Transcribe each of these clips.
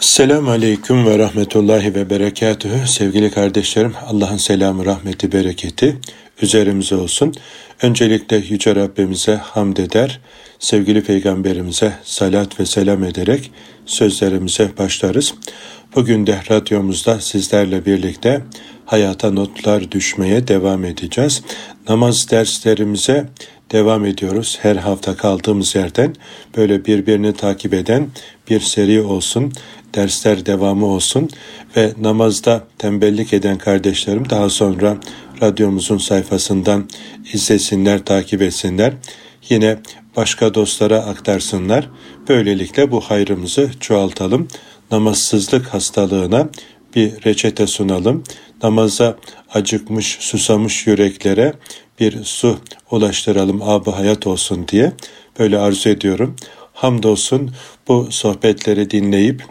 Selamun Aleyküm ve Rahmetullahi ve Berekatühü. Sevgili kardeşlerim, Allah'ın selamı, rahmeti, bereketi üzerimize olsun. Öncelikle Yüce Rabbimize hamd eder, sevgili Peygamberimize salat ve selam ederek sözlerimize başlarız. Bugün de radyomuzda sizlerle birlikte hayata notlar düşmeye devam edeceğiz. Namaz derslerimize devam ediyoruz. Her hafta kaldığımız yerden böyle birbirini takip eden bir seri olsun dersler devamı olsun ve namazda tembellik eden kardeşlerim daha sonra radyomuzun sayfasından izlesinler, takip etsinler. Yine başka dostlara aktarsınlar. Böylelikle bu hayrımızı çoğaltalım. Namazsızlık hastalığına bir reçete sunalım. Namaza acıkmış, susamış yüreklere bir su ulaştıralım, abı hayat olsun diye böyle arzu ediyorum. Hamdolsun bu sohbetleri dinleyip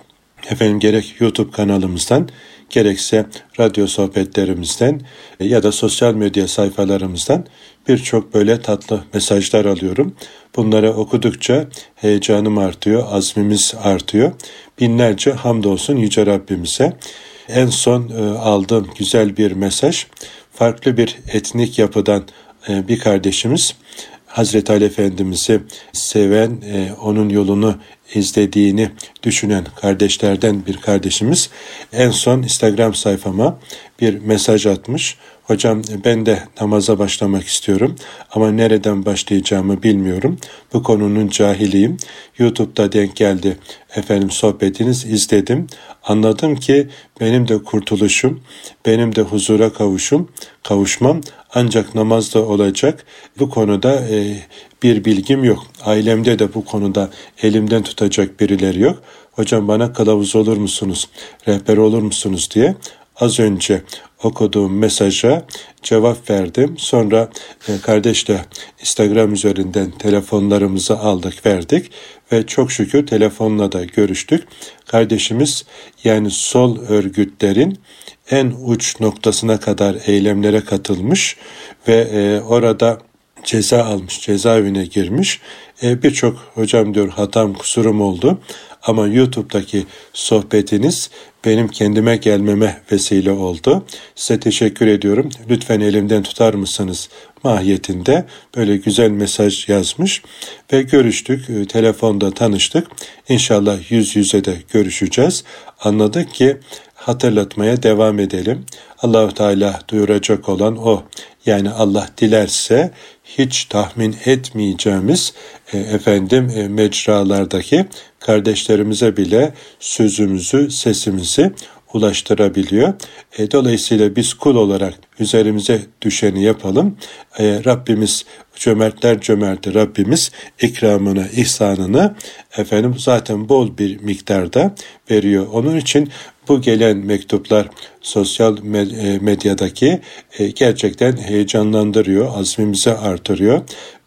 efendim gerek YouTube kanalımızdan gerekse radyo sohbetlerimizden ya da sosyal medya sayfalarımızdan birçok böyle tatlı mesajlar alıyorum. Bunları okudukça heyecanım artıyor, azmimiz artıyor. Binlerce hamdolsun Yüce Rabbimize. En son e, aldığım güzel bir mesaj, farklı bir etnik yapıdan e, bir kardeşimiz Hazreti Ali Efendimiz'i seven, e, onun yolunu izlediğini düşünen kardeşlerden bir kardeşimiz en son Instagram sayfama bir mesaj atmış. Hocam ben de namaza başlamak istiyorum ama nereden başlayacağımı bilmiyorum. Bu konunun cahiliyim. YouTube'da denk geldi efendim sohbetiniz izledim. Anladım ki benim de kurtuluşum, benim de huzura kavuşum, kavuşmam ancak namazda olacak. Bu konuda e, bir bilgim yok. Ailemde de bu konuda elimden tutacak birileri yok. Hocam bana kılavuz olur musunuz, rehber olur musunuz diye az önce okuduğum mesaja cevap verdim. Sonra e, kardeşle Instagram üzerinden telefonlarımızı aldık verdik ve çok şükür telefonla da görüştük. Kardeşimiz yani sol örgütlerin en uç noktasına kadar eylemlere katılmış ve e, orada ceza almış, cezaevine girmiş. E, Birçok hocam diyor hatam kusurum oldu ama YouTube'daki sohbetiniz benim kendime gelmeme vesile oldu. Size teşekkür ediyorum. Lütfen elimden tutar mısınız mahiyetinde böyle güzel mesaj yazmış ve görüştük. E, telefonda tanıştık. İnşallah yüz yüze de görüşeceğiz. Anladık ki hatırlatmaya devam edelim. Allahu Teala duyuracak olan o. Yani Allah dilerse hiç tahmin etmeyeceğimiz e, efendim e, mecralardaki kardeşlerimize bile sözümüzü, sesimizi ulaştırabiliyor. E, dolayısıyla biz kul olarak üzerimize düşeni yapalım. E, Rabbimiz cömertler cömerti Rabbimiz ikramını, ihsanını efendim zaten bol bir miktarda veriyor. Onun için bu gelen mektuplar sosyal e, medyadaki e, gerçekten heyecanlandırıyor, azmimizi artırıyor.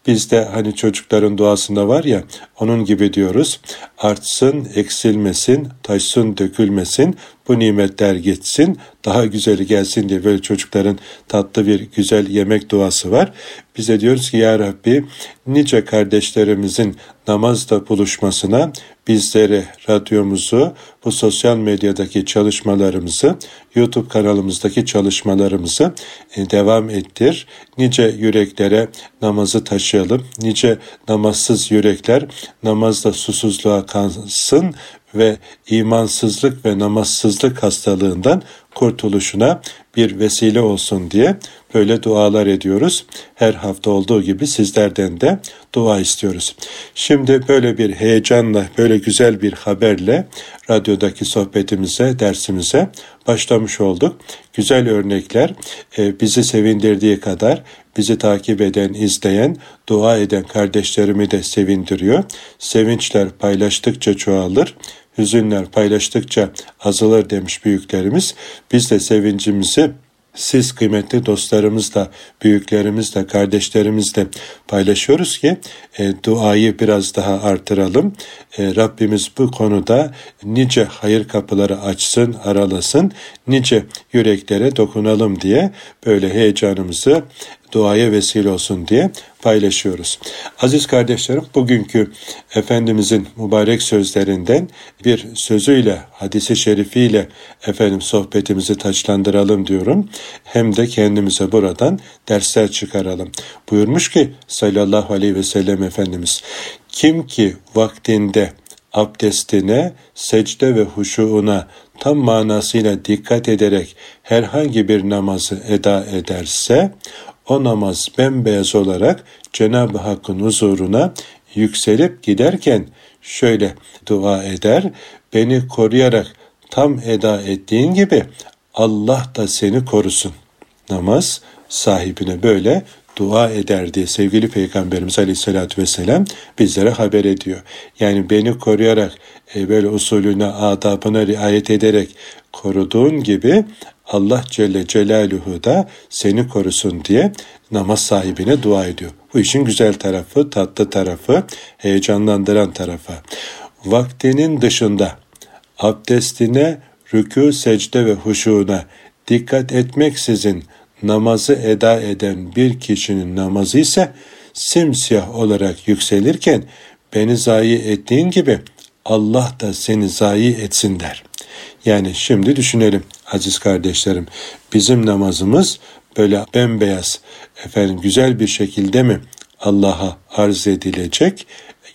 Biz de hani çocukların duasında var ya onun gibi diyoruz. Artsın, eksilmesin, taşsın, dökülmesin, bu nimetler gitsin, daha güzeli gelsin diye böyle çocukların tatlı bir güzel yemek duası var. Biz de diyoruz ki ya Rabbi nice kardeşlerimizin namazda buluşmasına bizleri, radyomuzu, bu sosyal medyadaki çalışmalarımızı, YouTube kanalımızdaki çalışmalarımızı e, devam ettir. Nice yüreklere namazı taşıyalım. Nice namazsız yürekler namazda susuzluğa kansın ve imansızlık ve namazsızlık hastalığından kurtuluşuna bir vesile olsun diye böyle dualar ediyoruz. Her hafta olduğu gibi sizlerden de dua istiyoruz. Şimdi böyle bir heyecanla, böyle güzel bir haberle radyodaki sohbetimize, dersimize başlamış olduk. Güzel örnekler e, bizi sevindirdiği kadar bizi takip eden, izleyen, dua eden kardeşlerimi de sevindiriyor. Sevinçler paylaştıkça çoğalır hüzünler paylaştıkça azalır demiş büyüklerimiz. Biz de sevincimizi siz kıymetli dostlarımızla, büyüklerimizle, kardeşlerimizle paylaşıyoruz ki e, duayı biraz daha artıralım. E, Rabbimiz bu konuda nice hayır kapıları açsın, aralasın, nice yüreklere dokunalım diye böyle heyecanımızı duaya vesile olsun diye paylaşıyoruz. Aziz kardeşlerim bugünkü Efendimizin mübarek sözlerinden bir sözüyle, hadisi şerifiyle efendim sohbetimizi taçlandıralım diyorum. Hem de kendimize buradan dersler çıkaralım. Buyurmuş ki sallallahu aleyhi ve sellem Efendimiz kim ki vaktinde abdestine, secde ve huşuğuna tam manasıyla dikkat ederek herhangi bir namazı eda ederse, o namaz bembeyaz olarak Cenab-ı Hakk'ın huzuruna yükselip giderken şöyle dua eder, beni koruyarak tam eda ettiğin gibi Allah da seni korusun. Namaz sahibine böyle dua eder diye sevgili Peygamberimiz Aleyhisselatü Vesselam bizlere haber ediyor. Yani beni koruyarak e, böyle usulüne, adabına riayet ederek koruduğun gibi Allah Celle Celaluhu da seni korusun diye namaz sahibine dua ediyor. Bu işin güzel tarafı, tatlı tarafı, heyecanlandıran tarafı. Vaktinin dışında abdestine, rükû, secde ve huşuğuna dikkat etmeksizin namazı eda eden bir kişinin namazı ise simsiyah olarak yükselirken beni zayi ettiğin gibi Allah da seni zayi etsin der. Yani şimdi düşünelim aziz kardeşlerim. Bizim namazımız böyle bembeyaz, efendim güzel bir şekilde mi Allah'a arz edilecek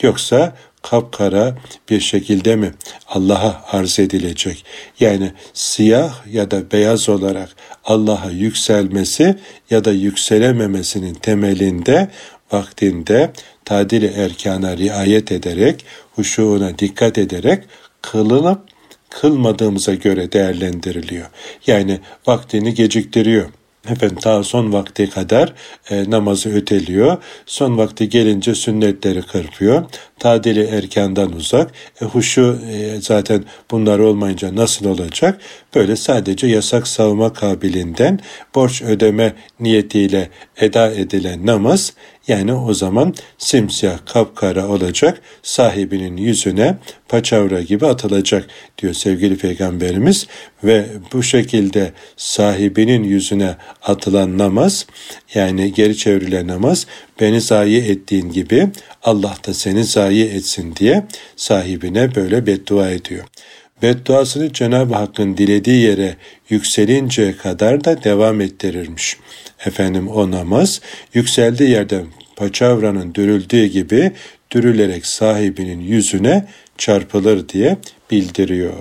yoksa kapkara bir şekilde mi Allah'a arz edilecek? Yani siyah ya da beyaz olarak Allah'a yükselmesi ya da yükselememesinin temelinde vaktinde tadili erkana riayet ederek, huşuğuna dikkat ederek kılınıp kılmadığımıza göre değerlendiriliyor. Yani vaktini geciktiriyor efendim ta son vakti kadar e, namazı öteliyor. Son vakti gelince sünnetleri kırpıyor. Tadili erkandan uzak. E, huşu e, zaten bunlar olmayınca nasıl olacak? Böyle sadece yasak savma kabilinden borç ödeme niyetiyle eda edilen namaz yani o zaman simsiyah kapkara olacak sahibinin yüzüne paçavra gibi atılacak diyor sevgili peygamberimiz ve bu şekilde sahibinin yüzüne atılan namaz yani geri çevrilen namaz beni zayi ettiğin gibi Allah da seni zayi etsin diye sahibine böyle beddua ediyor. Bedduasını Cenab-ı Hakk'ın dilediği yere yükselinceye kadar da devam ettirirmiş. Efendim o namaz yükseldiği yerden paçavranın dürüldüğü gibi dürülerek sahibinin yüzüne çarpılır diye bildiriyor.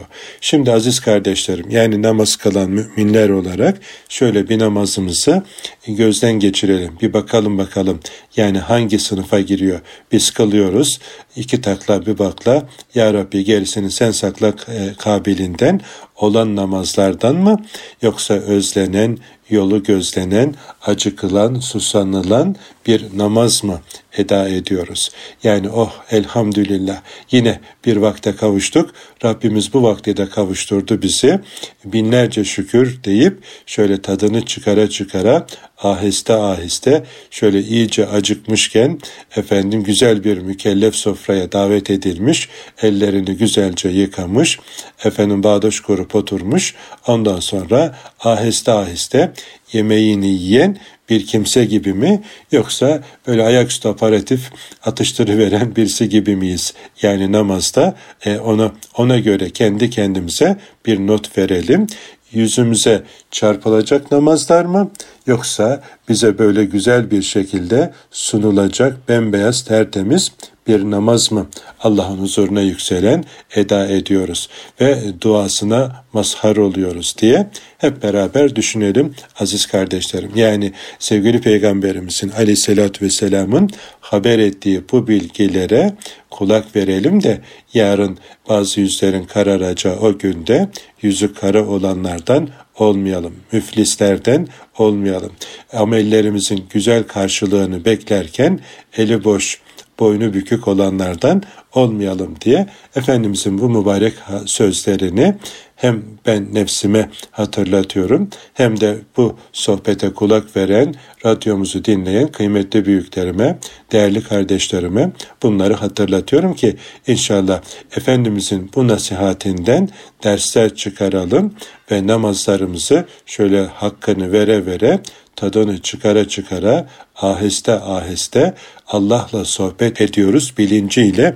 Şimdi aziz kardeşlerim yani namaz kılan müminler olarak şöyle bir namazımızı gözden geçirelim. Bir bakalım bakalım yani hangi sınıfa giriyor. Biz kılıyoruz iki takla bir bakla Ya Rabbi gerisini sen sakla e, kabilinden olan namazlardan mı yoksa özlenen, yolu gözlenen, acıkılan, susanılan bir namaz mı eda ediyoruz? Yani oh elhamdülillah yine bir vakte kavuştuk. Rabbimiz bu vakti de kavuşturdu bizi. Binlerce şükür deyip şöyle tadını çıkara çıkara aheste aheste şöyle iyice acıkmışken efendim güzel bir mükellef sofraya davet edilmiş, ellerini güzelce yıkamış, efendim bağdaş kurup oturmuş, ondan sonra aheste aheste yemeğini yiyen bir kimse gibi mi yoksa böyle ayaküstü aparatif atıştırıveren birisi gibi miyiz? Yani namazda e, ona ona göre kendi kendimize bir not verelim yüzümüze çarpılacak namazlar mı yoksa bize böyle güzel bir şekilde sunulacak bembeyaz tertemiz bir namaz mı Allah'ın huzuruna yükselen eda ediyoruz ve duasına mazhar oluyoruz diye hep beraber düşünelim aziz kardeşlerim. Yani sevgili peygamberimizin aleyhissalatü vesselamın haber ettiği bu bilgilere kulak verelim de yarın bazı yüzlerin kararacağı o günde yüzü kara olanlardan olmayalım. Müflislerden olmayalım. Amellerimizin güzel karşılığını beklerken eli boş boynu bükük olanlardan olmayalım diye Efendimizin bu mübarek sözlerini hem ben nefsime hatırlatıyorum hem de bu sohbete kulak veren, radyomuzu dinleyen kıymetli büyüklerime, değerli kardeşlerime bunları hatırlatıyorum ki inşallah Efendimizin bu nasihatinden dersler çıkaralım ve namazlarımızı şöyle hakkını vere vere tadını çıkara çıkara aheste aheste Allah'la sohbet ediyoruz bilinciyle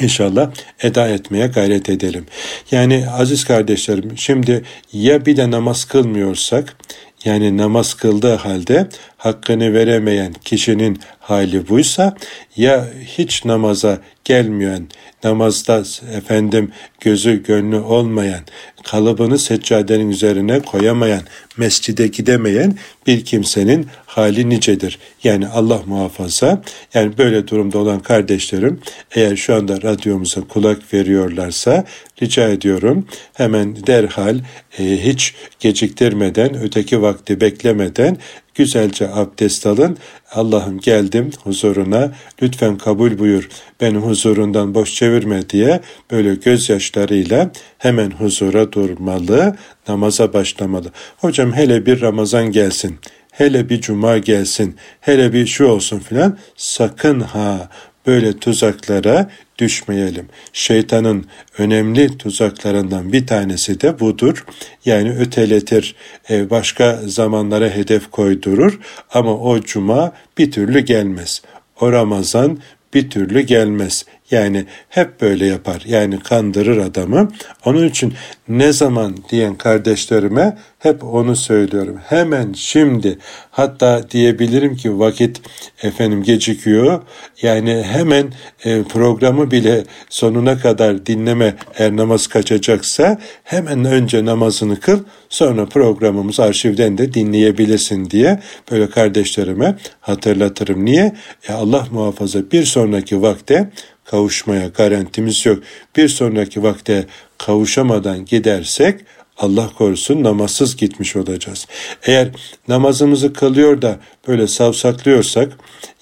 İnşallah eda etmeye gayret edelim. Yani aziz kardeşlerim şimdi ya bir de namaz kılmıyorsak yani namaz kıldığı halde hakkını veremeyen kişinin hali buysa ya hiç namaza gelmeyen, namazda efendim gözü gönlü olmayan, kalıbını seccadenin üzerine koyamayan, mescide gidemeyen bir kimsenin hali nicedir. Yani Allah muhafaza, yani böyle durumda olan kardeşlerim eğer şu anda radyomuza kulak veriyorlarsa rica ediyorum hemen derhal e, hiç geciktirmeden, öteki vakti beklemeden Güzelce abdest alın. Allah'ım geldim huzuruna lütfen kabul buyur. Beni huzurundan boş çevirme diye böyle gözyaşlarıyla hemen huzura durmalı, namaza başlamalı. Hocam hele bir Ramazan gelsin hele bir cuma gelsin, hele bir şu olsun filan sakın ha böyle tuzaklara düşmeyelim. Şeytanın önemli tuzaklarından bir tanesi de budur. Yani öteletir, e, başka zamanlara hedef koydurur ama o cuma bir türlü gelmez. O Ramazan bir türlü gelmez. Yani hep böyle yapar. Yani kandırır adamı. Onun için ne zaman diyen kardeşlerime hep onu söylüyorum. Hemen şimdi hatta diyebilirim ki vakit efendim gecikiyor. Yani hemen e, programı bile sonuna kadar dinleme eğer namaz kaçacaksa hemen önce namazını kıl sonra programımız arşivden de dinleyebilirsin diye böyle kardeşlerime hatırlatırım. Niye? E Allah muhafaza bir sonraki vakte kavuşmaya garantimiz yok. Bir sonraki vakte kavuşamadan gidersek Allah korusun namazsız gitmiş olacağız. Eğer namazımızı kılıyor da böyle savsaklıyorsak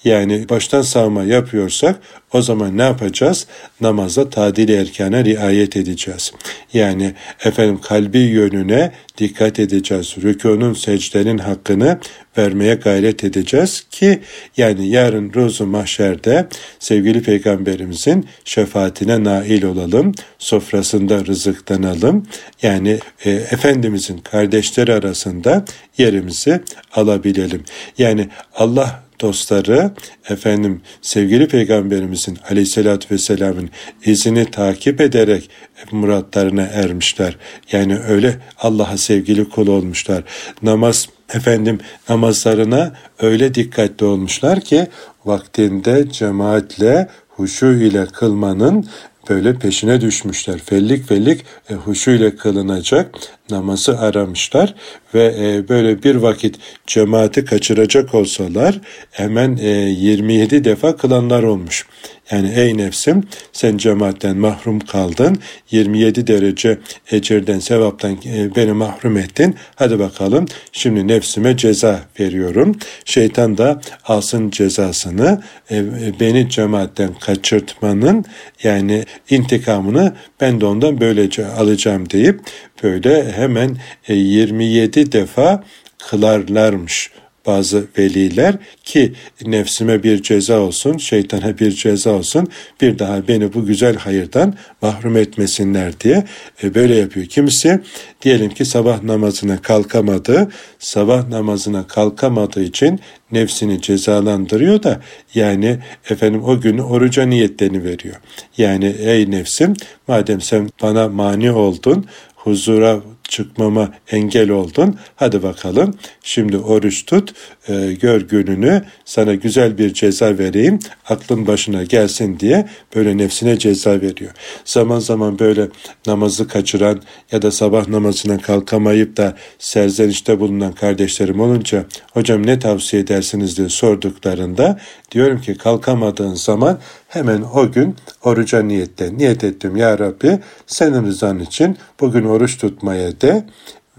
yani baştan savma yapıyorsak o zaman ne yapacağız? Namazda tadil erkana riayet edeceğiz. Yani efendim kalbi yönüne dikkat edeceğiz. Rükunun, secdenin hakkını vermeye gayret edeceğiz ki yani yarın ruzu mahşerde sevgili peygamberimizin şefaatine nail olalım. Sofrasında rızıklanalım. Yani e, Efendimizin kardeşleri arasında yerimizi alabilelim. Yani Allah dostları efendim sevgili peygamberimizin aleyhissalatü vesselamın izini takip ederek muratlarına ermişler. Yani öyle Allah'a sevgili kul olmuşlar. Namaz efendim namazlarına öyle dikkatli olmuşlar ki vaktinde cemaatle huşu ile kılmanın böyle peşine düşmüşler. Fellik fellik e, huşu ile kılınacak namazı aramışlar ve e, böyle bir vakit cemaati kaçıracak olsalar hemen e, 27 defa kılanlar olmuş. Yani ey nefsim sen cemaatten mahrum kaldın. 27 derece ecirden, sevaptan e, beni mahrum ettin. Hadi bakalım şimdi nefsime ceza veriyorum. Şeytan da alsın cezasını e, e, beni cemaatten kaçırtmanın yani intikamını ben de ondan böylece alacağım deyip böyle hemen 27 defa kılarlarmış bazı veliler ki nefsime bir ceza olsun, şeytana bir ceza olsun, bir daha beni bu güzel hayırdan mahrum etmesinler diye e, böyle yapıyor. Kimisi diyelim ki sabah namazına kalkamadı, sabah namazına kalkamadığı için nefsini cezalandırıyor da yani efendim o günü oruca niyetlerini veriyor. Yani ey nefsim madem sen bana mani oldun, huzura çıkmama engel oldun. Hadi bakalım şimdi oruç tut, e, gör gününü, sana güzel bir ceza vereyim, aklın başına gelsin diye böyle nefsine ceza veriyor. Zaman zaman böyle namazı kaçıran ya da sabah namazına kalkamayıp da serzenişte bulunan kardeşlerim olunca hocam ne tavsiye edersiniz? diye sorduklarında diyorum ki kalkamadığın zaman hemen o gün oruca niyetle niyet ettim ya Rabbi senin rızan için bugün oruç tutmaya de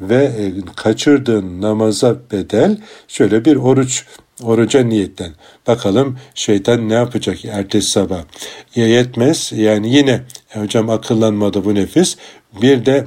ve e, kaçırdığın namaza bedel şöyle bir oruç oruca niyetten. Bakalım şeytan ne yapacak ertesi sabah. Ya yetmez yani yine e, hocam akıllanmadı bu nefis. Bir de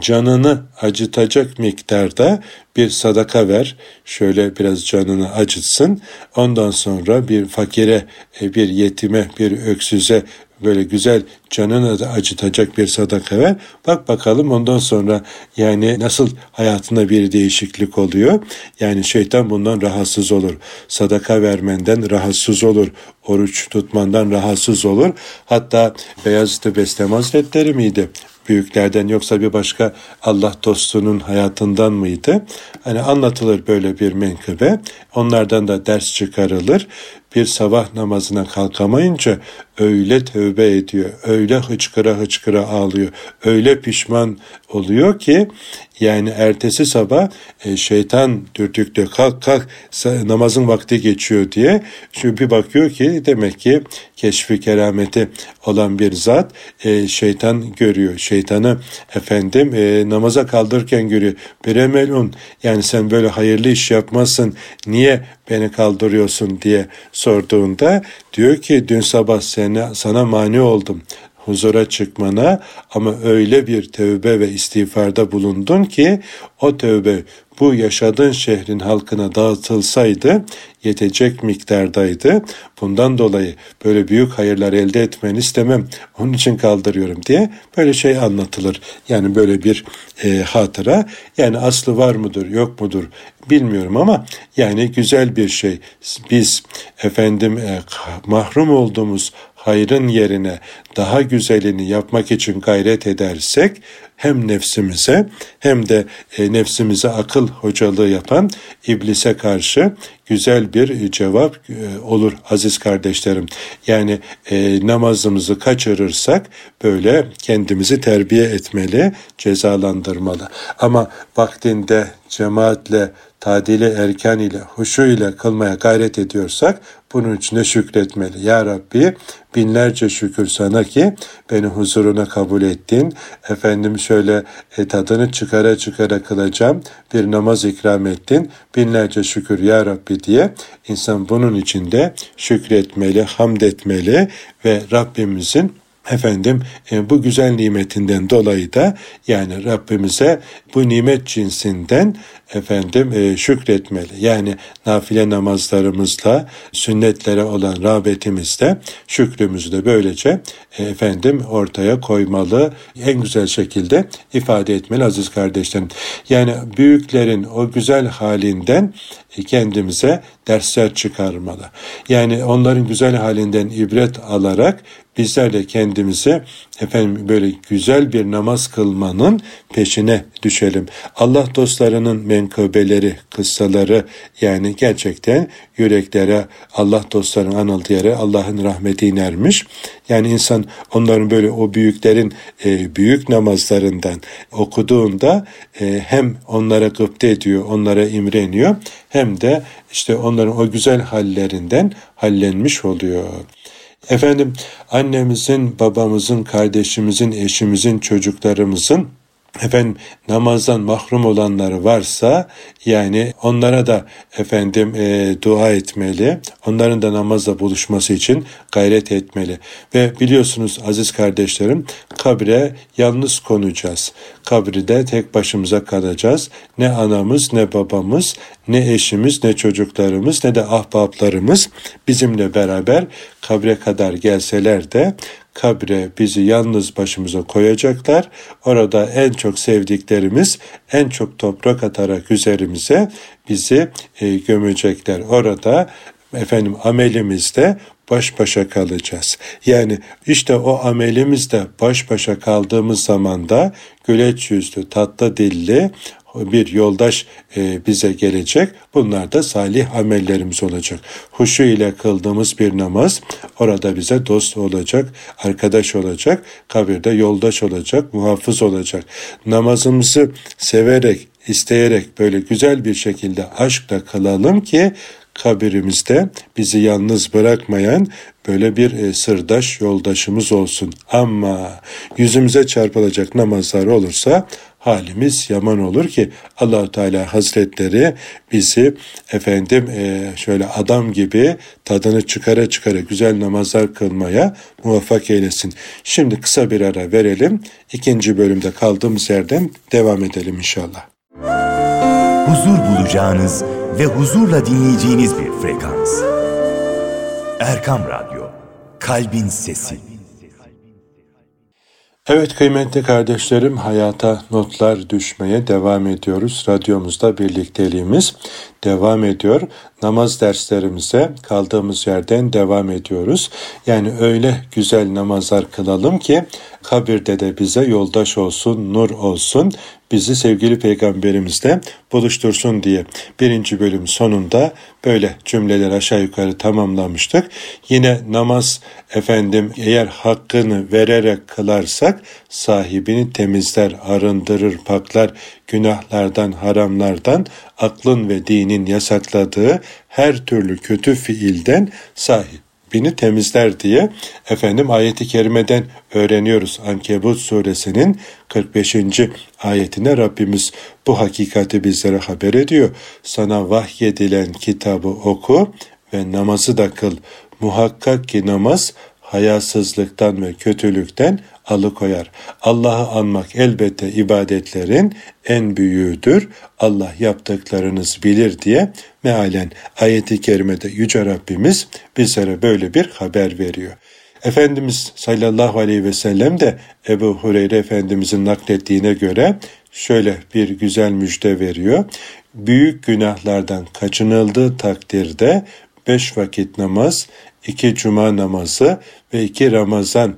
canını acıtacak miktarda bir sadaka ver. Şöyle biraz canını acıtsın. Ondan sonra bir fakire, e, bir yetime, bir öksüze böyle güzel canını da acıtacak bir sadaka ver. Bak bakalım ondan sonra yani nasıl hayatında bir değişiklik oluyor. Yani şeytan bundan rahatsız olur. Sadaka vermenden rahatsız olur. Oruç tutmandan rahatsız olur. Hatta Beyazıt Beslem Hazretleri miydi? büyüklerden yoksa bir başka Allah dostunun hayatından mıydı? Hani anlatılır böyle bir menkıbe. Onlardan da ders çıkarılır. Bir sabah namazına kalkamayınca öyle tövbe ediyor, öyle hıçkıra hıçkıra ağlıyor, öyle pişman oluyor ki yani ertesi sabah e, şeytan dürtüklü kalk kalk namazın vakti geçiyor diye şu bir bakıyor ki demek ki keşfi kerameti olan bir zat e, şeytan görüyor. Şeytanı efendim e, namaza kaldırırken görüyor. Beremelun yani sen böyle hayırlı iş yapmazsın niye beni kaldırıyorsun diye sorduğunda diyor ki dün sabah sana, sana mani oldum huzura çıkmana ama öyle bir tövbe ve istiğfarda bulundun ki o tövbe bu yaşadığın şehrin halkına dağıtılsaydı yetecek miktardaydı. Bundan dolayı böyle büyük hayırlar elde etmeni istemem. Onun için kaldırıyorum diye böyle şey anlatılır. Yani böyle bir e, hatıra. Yani aslı var mıdır yok mudur bilmiyorum ama yani güzel bir şey. Biz efendim e, mahrum olduğumuz hayrın yerine daha güzelini yapmak için gayret edersek hem nefsimize hem de e, nefsimize akıl hocalığı yapan iblise karşı güzel bir cevap e, olur aziz kardeşlerim. Yani e, namazımızı kaçırırsak böyle kendimizi terbiye etmeli, cezalandırmalı. Ama vaktinde cemaatle tadili erken ile huşu ile kılmaya gayret ediyorsak bunun için de şükretmeli. Ya Rabbi binlerce şükür sana ki beni huzuruna kabul ettin. Efendim şöyle e, tadını çıkara çıkara kılacağım bir namaz ikram ettin. Binlerce şükür ya Rabbi diye insan bunun içinde şükretmeli, hamd etmeli ve Rabbimizin efendim e, bu güzel nimetinden dolayı da yani Rabbimize bu nimet cinsinden efendim e, şükretmeli. Yani nafile namazlarımızla sünnetlere olan rağbetimizle şükrümüzü de böylece e, efendim ortaya koymalı. En güzel şekilde ifade etmeli aziz kardeşlerim. Yani büyüklerin o güzel halinden kendimize dersler çıkarmalı. Yani onların güzel halinden ibret alarak bizler de kendimize efendim böyle güzel bir namaz kılmanın peşine düşelim. Allah dostlarının menkıbeleri, kıssaları yani gerçekten yüreklere Allah dostlarının anıldığı yere Allah'ın rahmeti inermiş. Yani insan onların böyle o büyüklerin e, büyük namazlarından okuduğunda e, hem onlara gıpta ediyor, onlara imreniyor hem de işte onların o güzel hallerinden hallenmiş oluyor. Efendim annemizin, babamızın, kardeşimizin, eşimizin, çocuklarımızın efendim namazdan mahrum olanları varsa yani onlara da efendim e, dua etmeli. Onların da namazla buluşması için gayret etmeli. Ve biliyorsunuz aziz kardeşlerim kabre yalnız konacağız. Kabride tek başımıza kalacağız. Ne anamız ne babamız ne eşimiz ne çocuklarımız ne de ahbaplarımız bizimle beraber kabre kadar gelseler de kabre bizi yalnız başımıza koyacaklar. Orada en çok sevdiklerimiz en çok toprak atarak üzerimize bizi e, gömecekler. Orada efendim amelimizde baş başa kalacağız. Yani işte o amelimizde baş başa kaldığımız zaman da güleç yüzlü, tatlı dilli, bir yoldaş e, bize gelecek. Bunlar da salih amellerimiz olacak. Huşu ile kıldığımız bir namaz orada bize dost olacak, arkadaş olacak, kabirde yoldaş olacak, muhafız olacak. Namazımızı severek, isteyerek böyle güzel bir şekilde aşkla kılalım ki kabirimizde bizi yalnız bırakmayan böyle bir e, sırdaş yoldaşımız olsun. Ama yüzümüze çarpılacak namazlar olursa halimiz yaman olur ki allah Teala Hazretleri bizi efendim e, şöyle adam gibi tadını çıkara çıkara güzel namazlar kılmaya muvaffak eylesin. Şimdi kısa bir ara verelim. İkinci bölümde kaldığımız yerden devam edelim inşallah. Huzur bulacağınız ve huzurla dinleyeceğiniz bir frekans. Erkam Radyo, Kalbin Sesi. Evet kıymetli kardeşlerim hayata notlar düşmeye devam ediyoruz. Radyomuzda birlikteliğimiz devam ediyor. Namaz derslerimize kaldığımız yerden devam ediyoruz. Yani öyle güzel namazlar kılalım ki kabirde de bize yoldaş olsun, nur olsun, bizi sevgili peygamberimizle buluştursun diye birinci bölüm sonunda böyle cümleler aşağı yukarı tamamlamıştık. Yine namaz efendim eğer hakkını vererek kılarsak sahibini temizler, arındırır, paklar, günahlardan, haramlardan, aklın ve dinin yasakladığı her türlü kötü fiilden sahip bini temizler diye efendim ayeti kerimeden öğreniyoruz. Ankebut suresinin 45. ayetinde Rabbimiz bu hakikati bizlere haber ediyor. Sana vahyedilen kitabı oku ve namazı da kıl. Muhakkak ki namaz hayasızlıktan ve kötülükten alıkoyar. Allah'ı anmak elbette ibadetlerin en büyüğüdür. Allah yaptıklarınız bilir diye mealen ayeti kerimede Yüce Rabbimiz bizlere böyle bir haber veriyor. Efendimiz sallallahu aleyhi ve sellem de Ebu Hureyre Efendimizin naklettiğine göre şöyle bir güzel müjde veriyor. Büyük günahlardan kaçınıldığı takdirde beş vakit namaz, iki cuma namazı ve iki Ramazan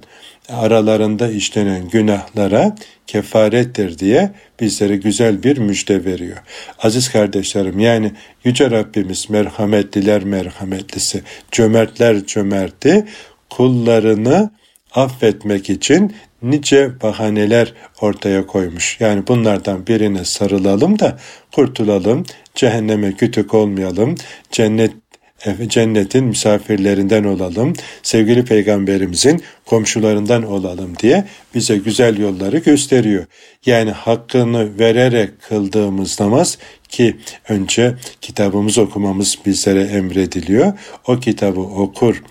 aralarında işlenen günahlara kefarettir diye bizlere güzel bir müjde veriyor. Aziz kardeşlerim yani Yüce Rabbimiz merhametliler merhametlisi, cömertler cömerti kullarını affetmek için nice bahaneler ortaya koymuş. Yani bunlardan birine sarılalım da kurtulalım, cehenneme kütük olmayalım, cennet cennetin misafirlerinden olalım, sevgili peygamberimizin komşularından olalım diye bize güzel yolları gösteriyor. Yani hakkını vererek kıldığımız namaz ki önce kitabımız okumamız bizlere emrediliyor. O kitabı okur,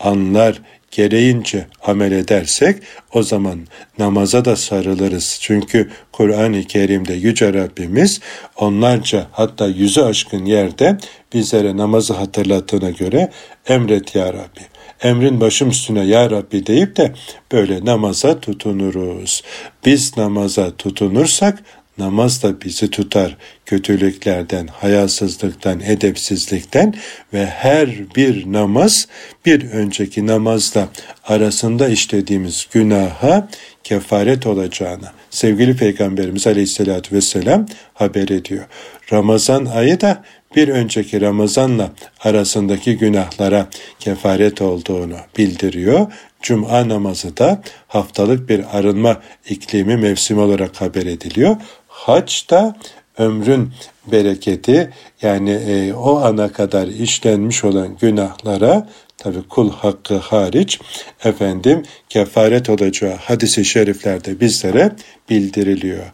anlar, gereğince amel edersek o zaman namaza da sarılırız. Çünkü Kur'an-ı Kerim'de Yüce Rabbimiz onlarca hatta yüzü aşkın yerde bizlere namazı hatırlattığına göre emret ya Rabbi. Emrin başım üstüne ya Rabbi deyip de böyle namaza tutunuruz. Biz namaza tutunursak namaz da bizi tutar kötülüklerden, hayasızlıktan, edepsizlikten ve her bir namaz bir önceki namazla arasında işlediğimiz günaha kefaret olacağına sevgili Peygamberimiz Aleyhisselatü Vesselam haber ediyor. Ramazan ayı da bir önceki Ramazanla arasındaki günahlara kefaret olduğunu bildiriyor. Cuma namazı da haftalık bir arınma iklimi mevsimi olarak haber ediliyor. Hac da ömrün bereketi yani e, o ana kadar işlenmiş olan günahlara tabi kul hakkı hariç efendim kefaret olacağı hadisi şeriflerde bizlere bildiriliyor.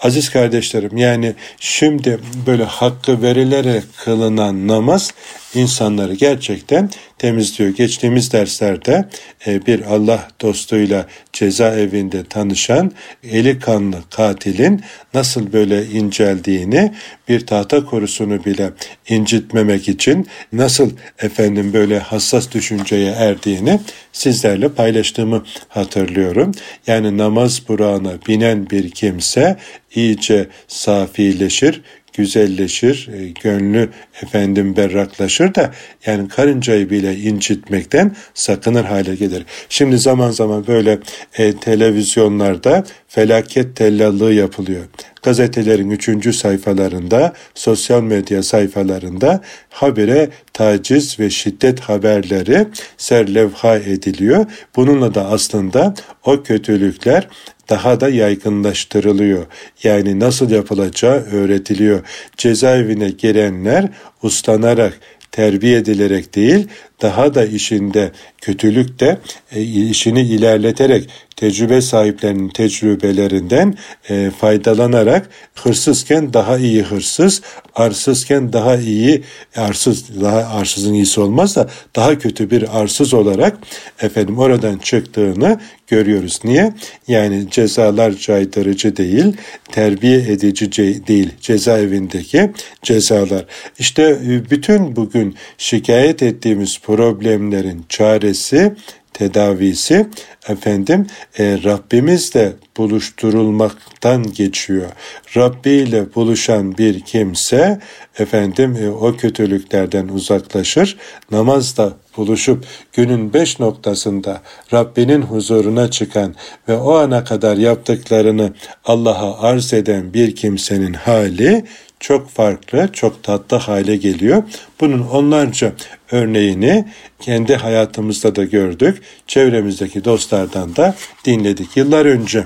Aziz kardeşlerim yani şimdi böyle hakkı verilerek kılınan namaz insanları gerçekten temizliyor. Geçtiğimiz derslerde e, bir Allah dostuyla cezaevinde tanışan eli kanlı katilin nasıl böyle inceldiğini bir tahta korusunu bile incitmemek için nasıl efendim böyle hassas düşünceye erdiğini sizlerle paylaştığımı hatırlıyorum. Yani namaz burağına binen bir kimse iyice safileşir, güzelleşir, e, gönlü efendim berraklaşır da yani karıncayı bile incitmekten sakınır hale gelir. Şimdi zaman zaman böyle e, televizyonlarda felaket tellallığı yapılıyor. Gazetelerin üçüncü sayfalarında, sosyal medya sayfalarında habire taciz ve şiddet haberleri serlevha ediliyor. Bununla da aslında o kötülükler daha da yaygınlaştırılıyor. Yani nasıl yapılacağı öğretiliyor. Cezaevine girenler uslanarak terbiye edilerek değil, daha da işinde kötülükte e, işini ilerleterek tecrübe sahiplerinin tecrübelerinden e, faydalanarak hırsızken daha iyi hırsız, arsızken daha iyi arsız, daha arsızın iyisi olmaz da daha kötü bir arsız olarak efendim oradan çıktığını görüyoruz. Niye? Yani cezalar caydırıcı değil, terbiye edici değil cezaevindeki cezalar. İşte e, bütün bugün şikayet ettiğimiz problemlerin çaresi tedavisi. Efendim e, Rabbimizle buluşturulmaktan geçiyor. Rabbi ile buluşan bir kimse efendim e, o kötülüklerden uzaklaşır. Namazda buluşup günün beş noktasında Rabbinin huzuruna çıkan ve o ana kadar yaptıklarını Allah'a arz eden bir kimsenin hali çok farklı, çok tatlı hale geliyor. Bunun onlarca örneğini kendi hayatımızda da gördük. Çevremizdeki dostlardan da dinledik. Yıllar önce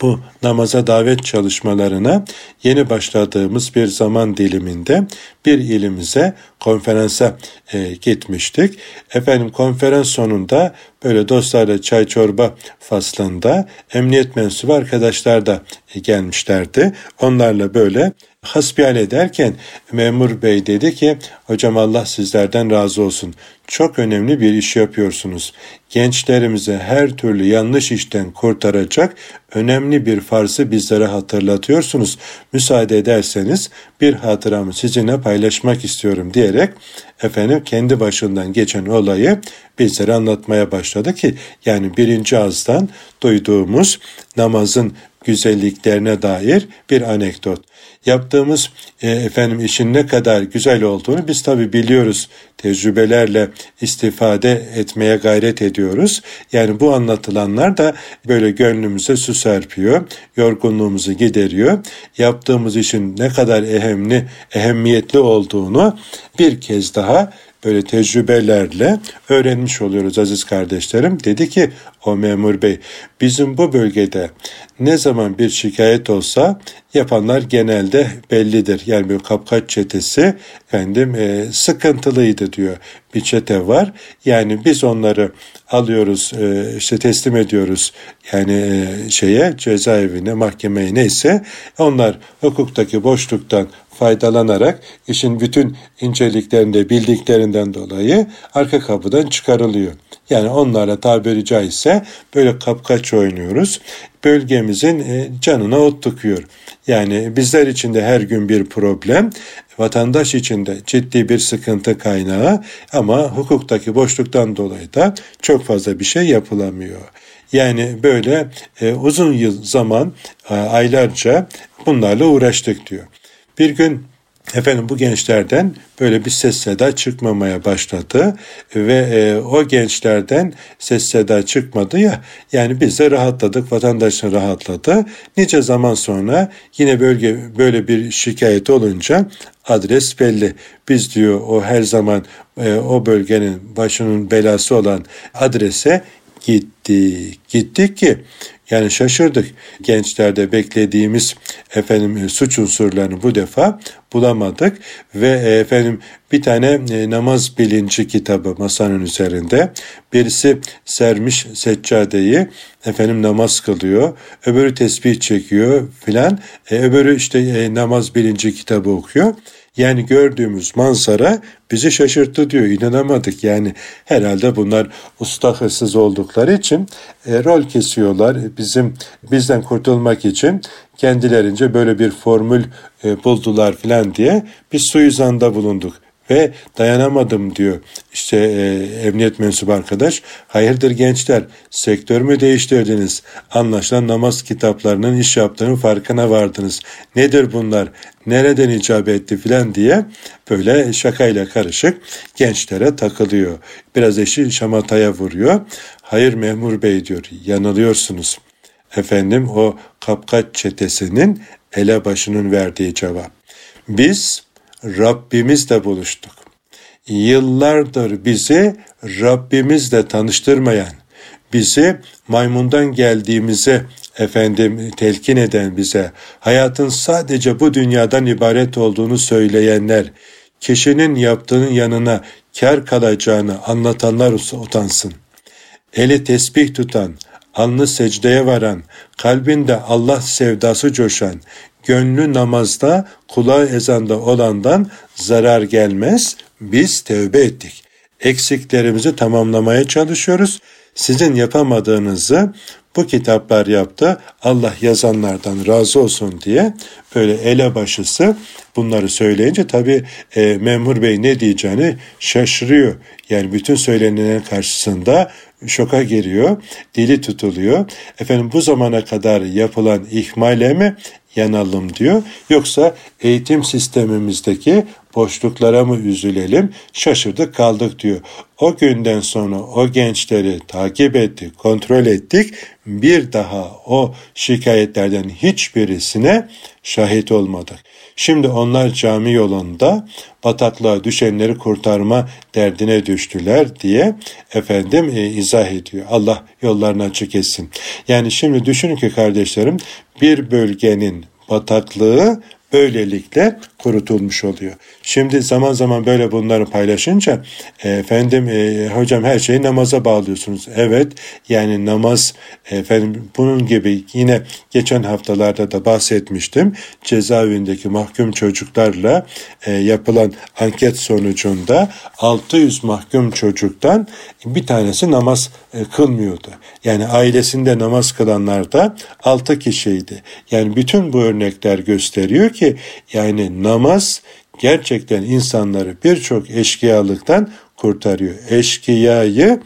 bu namaza davet çalışmalarına yeni başladığımız bir zaman diliminde bir ilimize konferansa e, gitmiştik. Efendim konferans sonunda böyle dostlarla çay çorba faslında emniyet mensubu arkadaşlar da e, gelmişlerdi. Onlarla böyle hasbihal ederken memur bey dedi ki hocam Allah sizlerden razı olsun. Çok önemli bir iş yapıyorsunuz. Gençlerimize her türlü yanlış işten kurtaracak önemli bir farsı bizlere hatırlatıyorsunuz. Müsaade ederseniz bir hatıramı sizinle paylaşmak istiyorum diyerek efendim kendi başından geçen olayı bizlere anlatmaya başladı ki yani birinci ağızdan duyduğumuz namazın güzelliklerine dair bir anekdot. Yaptığımız e, efendim işin ne kadar güzel olduğunu biz tabi biliyoruz. Tecrübelerle istifade etmeye gayret ediyoruz. Yani bu anlatılanlar da böyle gönlümüze su serpiyor, yorgunluğumuzu gideriyor. Yaptığımız işin ne kadar ehemli, ehemmiyetli olduğunu bir kez daha böyle tecrübelerle öğrenmiş oluyoruz aziz kardeşlerim. Dedi ki o memur bey bizim bu bölgede ne zaman bir şikayet olsa yapanlar genelde bellidir. Yani bir kapkaç çetesi efendim e, sıkıntılıydı diyor. Bir çete var. Yani biz onları alıyoruz e, işte teslim ediyoruz yani e, şeye cezaevine mahkemeye neyse onlar hukuktaki boşluktan faydalanarak işin bütün inceliklerinde bildiklerinden dolayı arka kapıdan çıkarılıyor. Yani onlarla tabiri caizse böyle kapkaç oynuyoruz. Bölgemizin e, canına ot tıkıyor. Yani bizler için de her gün bir problem, vatandaş için de ciddi bir sıkıntı kaynağı ama hukuktaki boşluktan dolayı da çok fazla bir şey yapılamıyor. Yani böyle e, uzun yıl zaman e, aylarca bunlarla uğraştık diyor. Bir gün Efendim bu gençlerden böyle bir ses seda çıkmamaya başladı ve e, o gençlerden ses seda çıkmadı ya yani biz de rahatladık vatandaşın rahatladı. Nice zaman sonra yine bölge böyle bir şikayet olunca adres belli. Biz diyor o her zaman e, o bölgenin başının belası olan adrese gittik. Gittik ki yani şaşırdık. Gençlerde beklediğimiz efendim e, suç unsurlarını bu defa bulamadık ve e, efendim bir tane e, namaz bilinci kitabı masanın üzerinde. Birisi sermiş seccadeyi efendim namaz kılıyor. Öbürü tesbih çekiyor filan. Öbürü işte namaz bilinci kitabı okuyor. Yani gördüğümüz manzara bizi şaşırttı diyor. İnanamadık yani herhalde bunlar usta hırsız oldukları için e, rol kesiyorlar. Bizim bizden kurtulmak için kendilerince böyle bir formül e, buldular filan diye biz suizanda bulunduk ve dayanamadım diyor. İşte e, emniyet mensubu arkadaş. Hayırdır gençler sektör mü değiştirdiniz? Anlaşılan namaz kitaplarının iş yaptığının farkına vardınız. Nedir bunlar? Nereden icap etti filan diye böyle şakayla karışık gençlere takılıyor. Biraz eşi şamataya vuruyor. Hayır memur bey diyor yanılıyorsunuz. Efendim o kapkaç çetesinin elebaşının verdiği cevap. Biz Rabbimizle buluştuk. Yıllardır bizi Rabbimizle tanıştırmayan, bizi maymundan geldiğimizi efendim telkin eden bize, hayatın sadece bu dünyadan ibaret olduğunu söyleyenler, kişinin yaptığının yanına kar kalacağını anlatanlar utansın. Eli tesbih tutan, alnı secdeye varan, kalbinde Allah sevdası coşan, gönlü namazda, kulağı ezanda olandan zarar gelmez. Biz tevbe ettik. Eksiklerimizi tamamlamaya çalışıyoruz. Sizin yapamadığınızı bu kitaplar yaptı. Allah yazanlardan razı olsun diye böyle elebaşısı bunları söyleyince tabi e, memur bey ne diyeceğini şaşırıyor. Yani bütün söylenenlerin karşısında şoka giriyor, dili tutuluyor. Efendim bu zamana kadar yapılan ihmale mi yanalım diyor. Yoksa eğitim sistemimizdeki boşluklara mı üzülelim? Şaşırdık kaldık diyor. O günden sonra o gençleri takip ettik, kontrol ettik. Bir daha o şikayetlerden hiçbirisine şahit olmadık. Şimdi onlar cami yolunda bataklığa düşenleri kurtarma derdine düştüler diye efendim e, izah ediyor. Allah yollarını açık etsin. Yani şimdi düşünün ki kardeşlerim bir bölgenin bataklığı böylelikle kurutulmuş oluyor. Şimdi zaman zaman böyle bunları paylaşınca e, efendim e, hocam her şeyi namaza bağlıyorsunuz. Evet yani namaz efendim bunun gibi yine geçen haftalarda da bahsetmiştim. Cezaevindeki mahkum çocuklarla e, yapılan anket sonucunda 600 mahkum çocuktan bir tanesi namaz e, kılmıyordu. Yani ailesinde namaz kılanlar da 6 kişiydi. Yani bütün bu örnekler gösteriyor ki yani namaz gerçekten insanları birçok eşkıyalıktan kurtarıyor. Eşkıyayı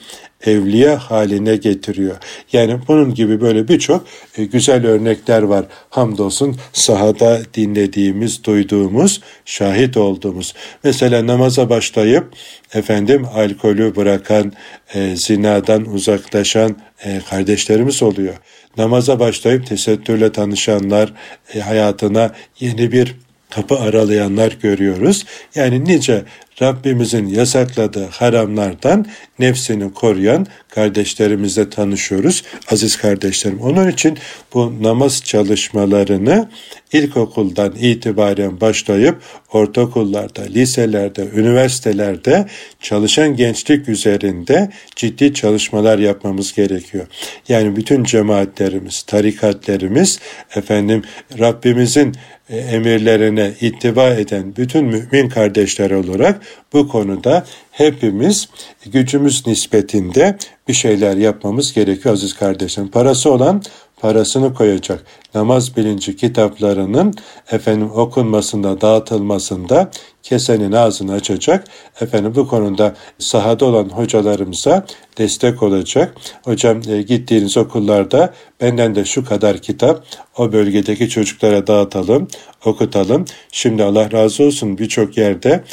evliya haline getiriyor. Yani bunun gibi böyle birçok e, güzel örnekler var. Hamdolsun sahada dinlediğimiz, duyduğumuz, şahit olduğumuz. Mesela namaza başlayıp efendim alkolü bırakan, e, zinadan uzaklaşan e, kardeşlerimiz oluyor. Namaza başlayıp tesettürle tanışanlar, e, hayatına yeni bir kapı aralayanlar görüyoruz. Yani nice Rabbimizin yasakladığı haramlardan nefsini koruyan kardeşlerimizle tanışıyoruz. Aziz kardeşlerim. Onun için bu namaz çalışmalarını ilkokuldan itibaren başlayıp ortaokullarda, liselerde, üniversitelerde çalışan gençlik üzerinde ciddi çalışmalar yapmamız gerekiyor. Yani bütün cemaatlerimiz, tarikatlerimiz efendim Rabbimizin e, emirlerine ittiba eden bütün mümin kardeşler olarak bu konuda hepimiz gücümüz nispetinde bir şeyler yapmamız gerekiyor aziz kardeşlerim. Parası olan parasını koyacak. Namaz bilinci kitaplarının efendim okunmasında, dağıtılmasında kesenin ağzını açacak. Efendim bu konuda sahada olan hocalarımıza destek olacak. Hocam e, gittiğiniz okullarda benden de şu kadar kitap o bölgedeki çocuklara dağıtalım, okutalım. Şimdi Allah razı olsun birçok yerde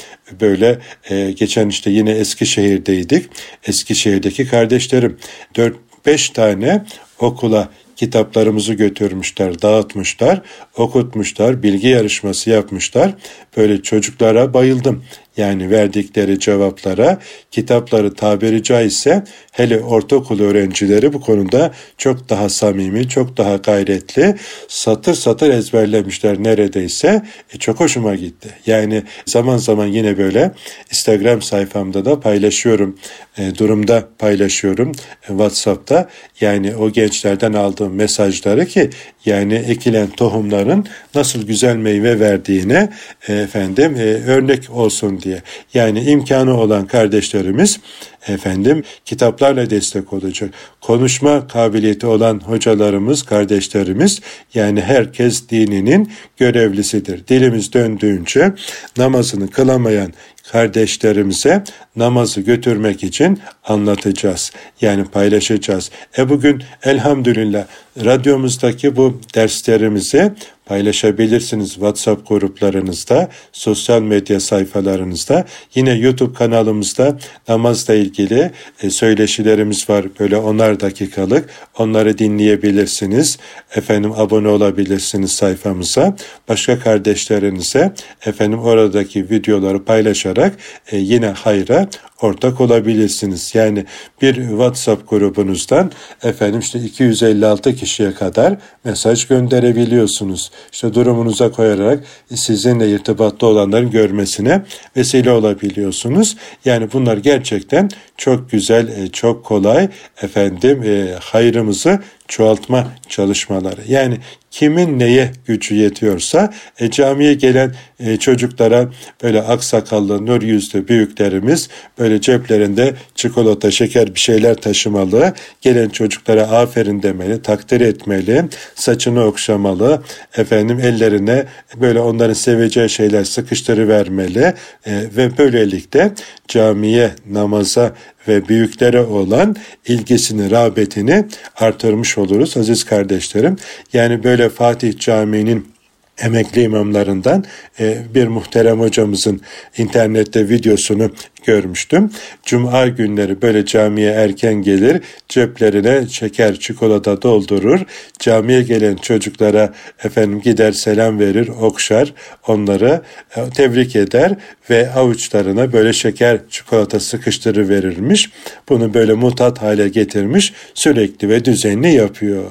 böyle e, geçen işte yine Eskişehir'deydik. Eskişehir'deki kardeşlerim 4-5 tane okula kitaplarımızı götürmüşler, dağıtmışlar, okutmuşlar, bilgi yarışması yapmışlar. Böyle çocuklara bayıldım. Yani verdikleri cevaplara, kitapları tabiri caizse hele ortaokul öğrencileri bu konuda çok daha samimi, çok daha gayretli, satır satır ezberlemişler neredeyse. E, çok hoşuma gitti. Yani zaman zaman yine böyle Instagram sayfamda da paylaşıyorum, e, durumda paylaşıyorum e, WhatsApp'ta. Yani o gençlerden aldığım mesajları ki yani ekilen tohumların nasıl güzel meyve verdiğine e, efendim e, örnek olsun diye. Yani imkanı olan kardeşlerimiz efendim kitaplarla destek olacak. Konuşma kabiliyeti olan hocalarımız, kardeşlerimiz yani herkes dininin görevlisidir. Dilimiz döndüğünce namazını kılamayan kardeşlerimize namazı götürmek için anlatacağız. Yani paylaşacağız. E bugün elhamdülillah radyomuzdaki bu derslerimizi paylaşabilirsiniz WhatsApp gruplarınızda, sosyal medya sayfalarınızda. Yine YouTube kanalımızda namazla ilgili e, söyleşilerimiz var. Böyle onar dakikalık. Onları dinleyebilirsiniz. Efendim abone olabilirsiniz sayfamıza. Başka kardeşlerinize efendim oradaki videoları paylaşarak e, yine hayra ortak olabilirsiniz. Yani bir WhatsApp grubunuzdan efendim işte 256 kişiye kadar mesaj gönderebiliyorsunuz. İşte durumunuza koyarak sizinle irtibatta olanların görmesine vesile olabiliyorsunuz. Yani bunlar gerçekten çok güzel, e, çok kolay efendim e, hayrımızı çoğaltma çalışmaları. Yani kimin neye gücü yetiyorsa e, camiye gelen e, çocuklara böyle aksakallı, nur yüzlü büyüklerimiz böyle ceplerinde çikolata, şeker bir şeyler taşımalı. Gelen çocuklara aferin demeli, takdir etmeli, saçını okşamalı, efendim ellerine böyle onların seveceği şeyler sıkıştırıvermeli e, ve böylelikle camiye, namaza ve büyüklere olan ilgisini, rağbetini artırmış oluruz aziz kardeşlerim. Yani böyle Fatih Camii'nin emekli imamlarından e, bir muhterem hocamızın internette videosunu görmüştüm. Cuma günleri böyle camiye erken gelir, ceplerine şeker, çikolata doldurur. Camiye gelen çocuklara efendim gider selam verir, okşar, onları e, tebrik eder ve avuçlarına böyle şeker, çikolata sıkıştırı verirmiş. Bunu böyle mutat hale getirmiş, sürekli ve düzenli yapıyor.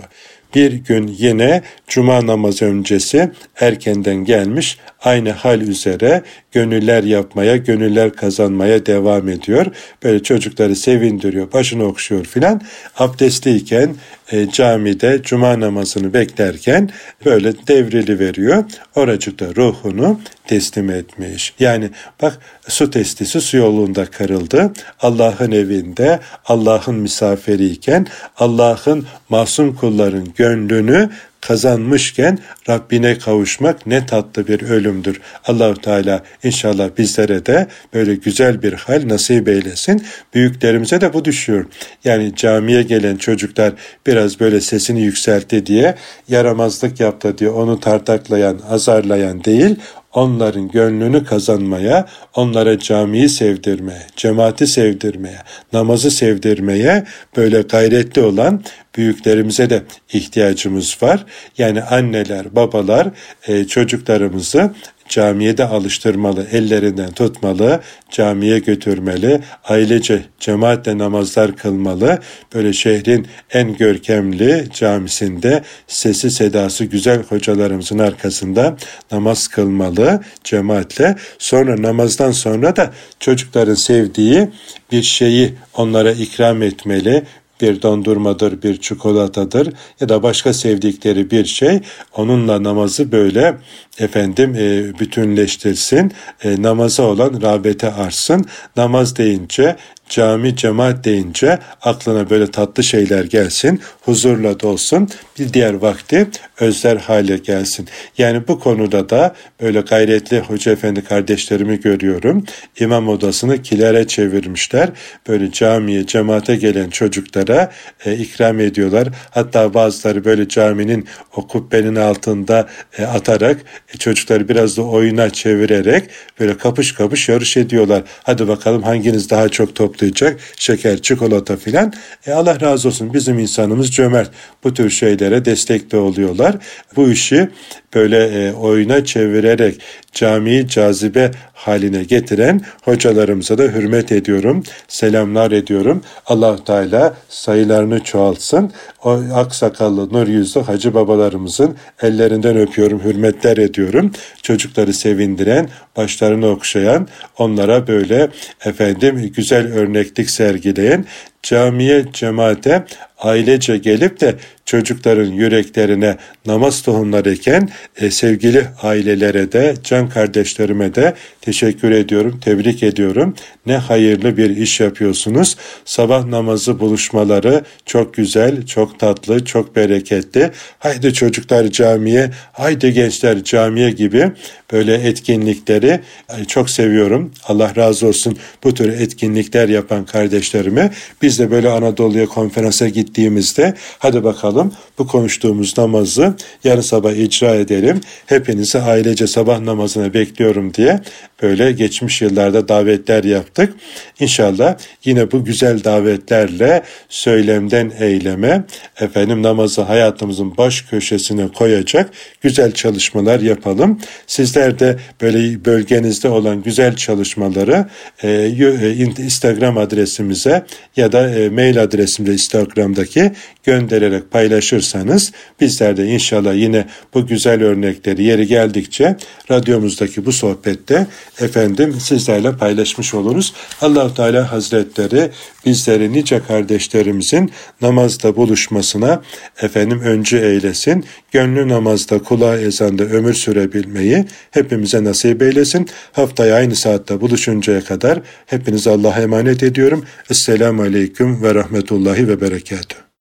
Bir gün yine cuma namazı öncesi erkenden gelmiş aynı hal üzere gönüller yapmaya, gönüller kazanmaya devam ediyor. Böyle çocukları sevindiriyor, başını okşuyor filan. Abdestliyken e, camide cuma namazını beklerken böyle devrili veriyor. Oracıkta ruhunu teslim etmiş. Yani bak su testisi su yolunda karıldı. Allah'ın evinde Allah'ın misafiriyken Allah'ın masum kulların gönlünü kazanmışken Rabbine kavuşmak ne tatlı bir ölümdür. Allahu Teala inşallah bizlere de böyle güzel bir hal nasip eylesin. Büyüklerimize de bu düşüyor. Yani camiye gelen çocuklar biraz böyle sesini yükseltti diye yaramazlık yaptı diye onu tartaklayan, azarlayan değil, onların gönlünü kazanmaya, onlara camiyi sevdirmeye, cemaati sevdirmeye, namazı sevdirmeye böyle gayretli olan büyüklerimize de ihtiyacımız var. Yani anneler, babalar e, çocuklarımızı camiye de alıştırmalı, ellerinden tutmalı, camiye götürmeli, ailece cemaatle namazlar kılmalı. Böyle şehrin en görkemli camisinde sesi sedası güzel hocalarımızın arkasında namaz kılmalı cemaatle. Sonra namazdan sonra da çocukların sevdiği bir şeyi onlara ikram etmeli, bir dondurmadır, bir çikolatadır ya da başka sevdikleri bir şey onunla namazı böyle efendim e, bütünleştirsin, e, namaza olan rağbete artsın. Namaz deyince cami cemaat deyince aklına böyle tatlı şeyler gelsin, huzurla dolsun, bir diğer vakti özler hale gelsin. Yani bu konuda da böyle gayretli hoca efendi kardeşlerimi görüyorum. İmam odasını kilere çevirmişler. Böyle camiye, cemaate gelen çocuklara e, ikram ediyorlar. Hatta bazıları böyle caminin o kubbenin altında e, atarak e, çocukları biraz da oyuna çevirerek böyle kapış kapış yarış ediyorlar. Hadi bakalım hanginiz daha çok toplayacak? Şeker, çikolata filan. E Allah razı olsun bizim insanımız cömert. Bu tür şeylere destekli oluyorlar. Bu işi böyle e, oyuna çevirerek camiyi cazibe haline getiren hocalarımıza da hürmet ediyorum. Selamlar ediyorum. allah Teala sayılarını çoğaltsın. O aksakallı nur yüzlü hacı babalarımızın ellerinden öpüyorum, hürmetler ediyorum. Çocukları sevindiren, başlarını okşayan, onlara böyle efendim güzel örneklik sergileyen camiye, cemaate ailece gelip de çocukların yüreklerine namaz tohumları eken e, sevgili ailelere de, can kardeşlerime de teşekkür ediyorum, tebrik ediyorum. Ne hayırlı bir iş yapıyorsunuz. Sabah namazı buluşmaları çok güzel, çok tatlı, çok bereketli. Haydi çocuklar camiye, haydi gençler camiye gibi böyle etkinlikleri e, çok seviyorum. Allah razı olsun bu tür etkinlikler yapan kardeşlerime. Biz de böyle Anadolu'ya konferansa gittiğimizde hadi bakalım bu konuştuğumuz namazı yarın sabah icra edelim. Hepinizi ailece sabah namazına bekliyorum diye böyle geçmiş yıllarda davetler yaptık. İnşallah yine bu güzel davetlerle söylemden eyleme, efendim namazı hayatımızın baş köşesine koyacak güzel çalışmalar yapalım. Sizler de böyle bölgenizde olan güzel çalışmaları e, e Instagram adresimize ya da e, mail adresimde Instagram'daki göndererek paylaşırsanız bizler de inşallah yine bu güzel örnekleri yeri geldikçe radyomuzdaki bu sohbette efendim sizlerle paylaşmış oluruz. allah Teala Hazretleri bizleri nice kardeşlerimizin namazda buluşmasına efendim öncü eylesin. Gönlü namazda, kulağı ezanda ömür sürebilmeyi hepimize nasip eylesin. Haftaya aynı saatte buluşuncaya kadar hepinizi Allah'a emanet ediyorum. Esselamu Aleyküm ve Rahmetullahi ve Berekatuhu.